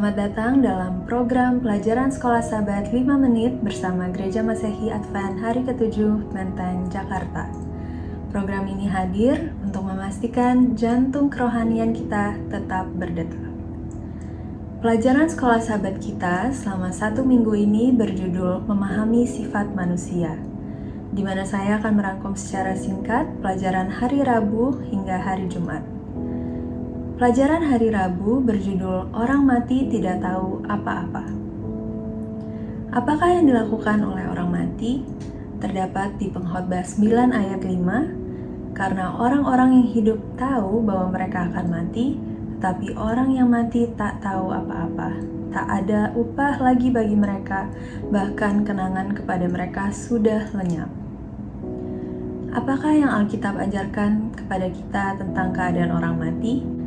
Selamat datang dalam program pelajaran sekolah sahabat 5 menit bersama Gereja Masehi Advent hari ke-7 Menteng, Jakarta. Program ini hadir untuk memastikan jantung kerohanian kita tetap berdetak. Pelajaran sekolah sahabat kita selama satu minggu ini berjudul Memahami Sifat Manusia, di mana saya akan merangkum secara singkat pelajaran hari Rabu hingga hari Jumat. Pelajaran hari Rabu berjudul Orang Mati Tidak Tahu Apa-apa. Apakah yang dilakukan oleh orang mati? Terdapat di pengkhotbah 9 ayat 5, karena orang-orang yang hidup tahu bahwa mereka akan mati, tetapi orang yang mati tak tahu apa-apa. Tak ada upah lagi bagi mereka, bahkan kenangan kepada mereka sudah lenyap. Apakah yang Alkitab ajarkan kepada kita tentang keadaan orang mati?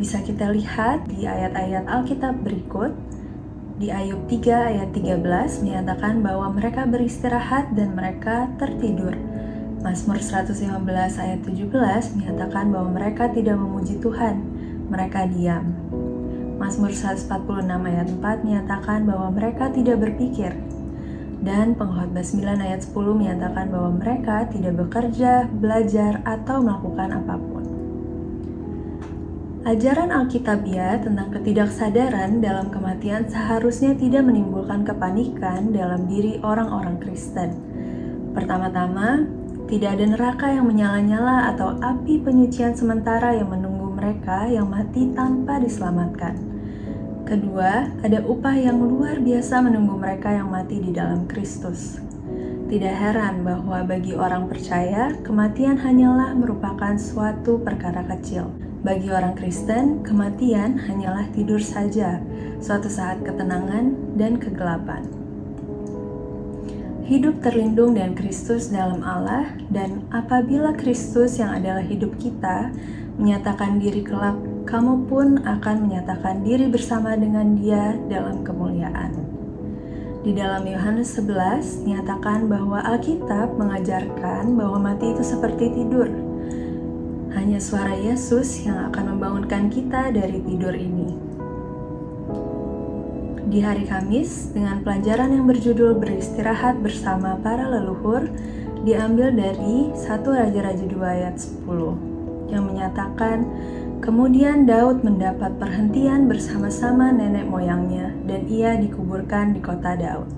Bisa kita lihat di ayat-ayat Alkitab berikut. Di Ayub 3 ayat 13 menyatakan bahwa mereka beristirahat dan mereka tertidur. Mazmur 115 ayat 17 menyatakan bahwa mereka tidak memuji Tuhan, mereka diam. Mazmur 146 ayat 4 menyatakan bahwa mereka tidak berpikir. Dan pengkhotbah 9 ayat 10 menyatakan bahwa mereka tidak bekerja, belajar, atau melakukan apa pun. Ajaran Alkitabiah tentang ketidaksadaran dalam kematian seharusnya tidak menimbulkan kepanikan dalam diri orang-orang Kristen. Pertama-tama, tidak ada neraka yang menyala-nyala atau api penyucian sementara yang menunggu mereka yang mati tanpa diselamatkan. Kedua, ada upah yang luar biasa menunggu mereka yang mati di dalam Kristus. Tidak heran bahwa bagi orang percaya, kematian hanyalah merupakan suatu perkara kecil bagi orang Kristen, kematian hanyalah tidur saja, suatu saat ketenangan dan kegelapan. Hidup terlindung dengan Kristus dalam Allah, dan apabila Kristus yang adalah hidup kita menyatakan diri kelak, kamu pun akan menyatakan diri bersama dengan Dia dalam kemuliaan. Di dalam Yohanes 11 nyatakan bahwa Alkitab mengajarkan bahwa mati itu seperti tidur hanya suara Yesus yang akan membangunkan kita dari tidur ini. Di hari Kamis, dengan pelajaran yang berjudul Beristirahat bersama para leluhur, diambil dari 1 Raja-Raja 2 ayat 10, yang menyatakan, Kemudian Daud mendapat perhentian bersama-sama nenek moyangnya, dan ia dikuburkan di kota Daud.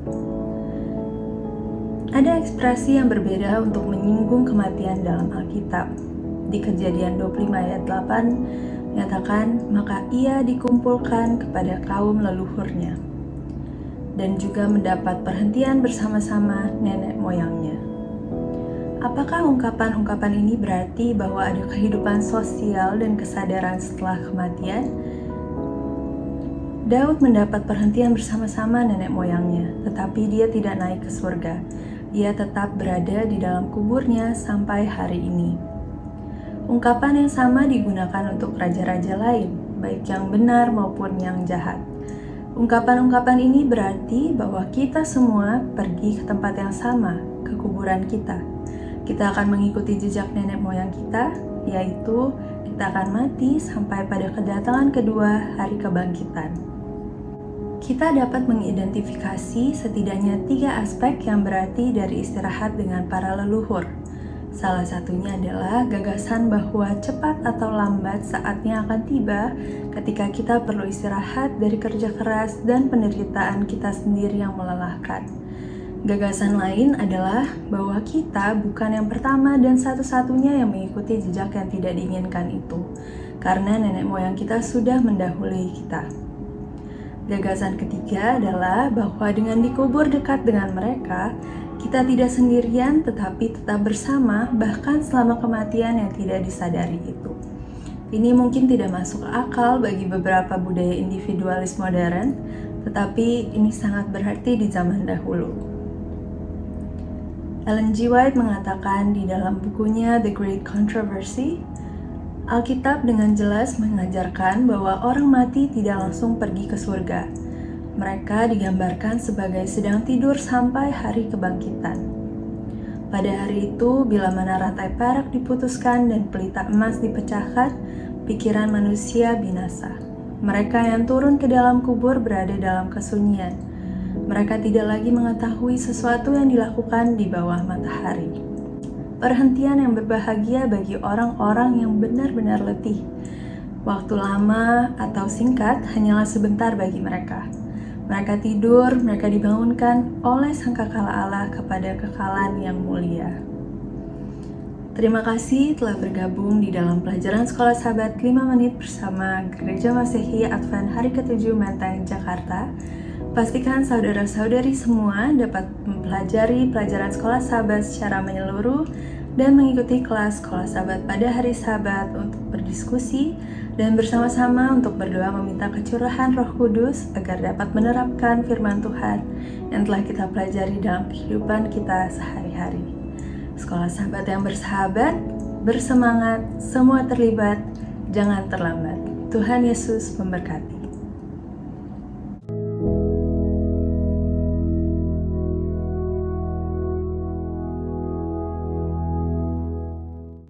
Ada ekspresi yang berbeda untuk menyinggung kematian dalam Alkitab di kejadian 25 ayat 8 menyatakan maka ia dikumpulkan kepada kaum leluhurnya dan juga mendapat perhentian bersama-sama nenek moyangnya. Apakah ungkapan-ungkapan ini berarti bahwa ada kehidupan sosial dan kesadaran setelah kematian? Daud mendapat perhentian bersama-sama nenek moyangnya, tetapi dia tidak naik ke surga. Ia tetap berada di dalam kuburnya sampai hari ini. Ungkapan yang sama digunakan untuk raja-raja lain, baik yang benar maupun yang jahat. Ungkapan-ungkapan ini berarti bahwa kita semua pergi ke tempat yang sama, ke kuburan kita. Kita akan mengikuti jejak nenek moyang kita, yaitu kita akan mati sampai pada kedatangan kedua hari kebangkitan. Kita dapat mengidentifikasi setidaknya tiga aspek yang berarti dari istirahat dengan para leluhur – Salah satunya adalah gagasan bahwa cepat atau lambat saatnya akan tiba ketika kita perlu istirahat dari kerja keras dan penderitaan kita sendiri yang melelahkan. Gagasan lain adalah bahwa kita bukan yang pertama dan satu-satunya yang mengikuti jejak yang tidak diinginkan itu, karena nenek moyang kita sudah mendahului kita. Gagasan ketiga adalah bahwa dengan dikubur dekat dengan mereka, kita tidak sendirian tetapi tetap bersama bahkan selama kematian yang tidak disadari itu. Ini mungkin tidak masuk akal bagi beberapa budaya individualis modern, tetapi ini sangat berarti di zaman dahulu. Ellen G. White mengatakan di dalam bukunya The Great Controversy, Alkitab dengan jelas mengajarkan bahwa orang mati tidak langsung pergi ke surga, mereka digambarkan sebagai sedang tidur sampai hari kebangkitan. Pada hari itu, bila mana rantai perak diputuskan dan pelita emas dipecahkan, pikiran manusia binasa. Mereka yang turun ke dalam kubur berada dalam kesunyian. Mereka tidak lagi mengetahui sesuatu yang dilakukan di bawah matahari. Perhentian yang berbahagia bagi orang-orang yang benar-benar letih. Waktu lama atau singkat hanyalah sebentar bagi mereka. Mereka tidur, mereka dibangunkan oleh sangkakala Allah kepada kekalan yang mulia. Terima kasih telah bergabung di dalam pelajaran Sekolah Sahabat 5 menit bersama Gereja Masehi Advent Hari ke-7 Menteng, Jakarta. Pastikan saudara-saudari semua dapat mempelajari pelajaran Sekolah Sahabat secara menyeluruh dan mengikuti kelas Sekolah Sahabat pada hari Sabat untuk berdiskusi dan bersama-sama untuk berdoa meminta kecurahan Roh Kudus agar dapat menerapkan firman Tuhan yang telah kita pelajari dalam kehidupan kita sehari-hari. Sekolah sahabat yang bersahabat, bersemangat, semua terlibat, jangan terlambat. Tuhan Yesus memberkati.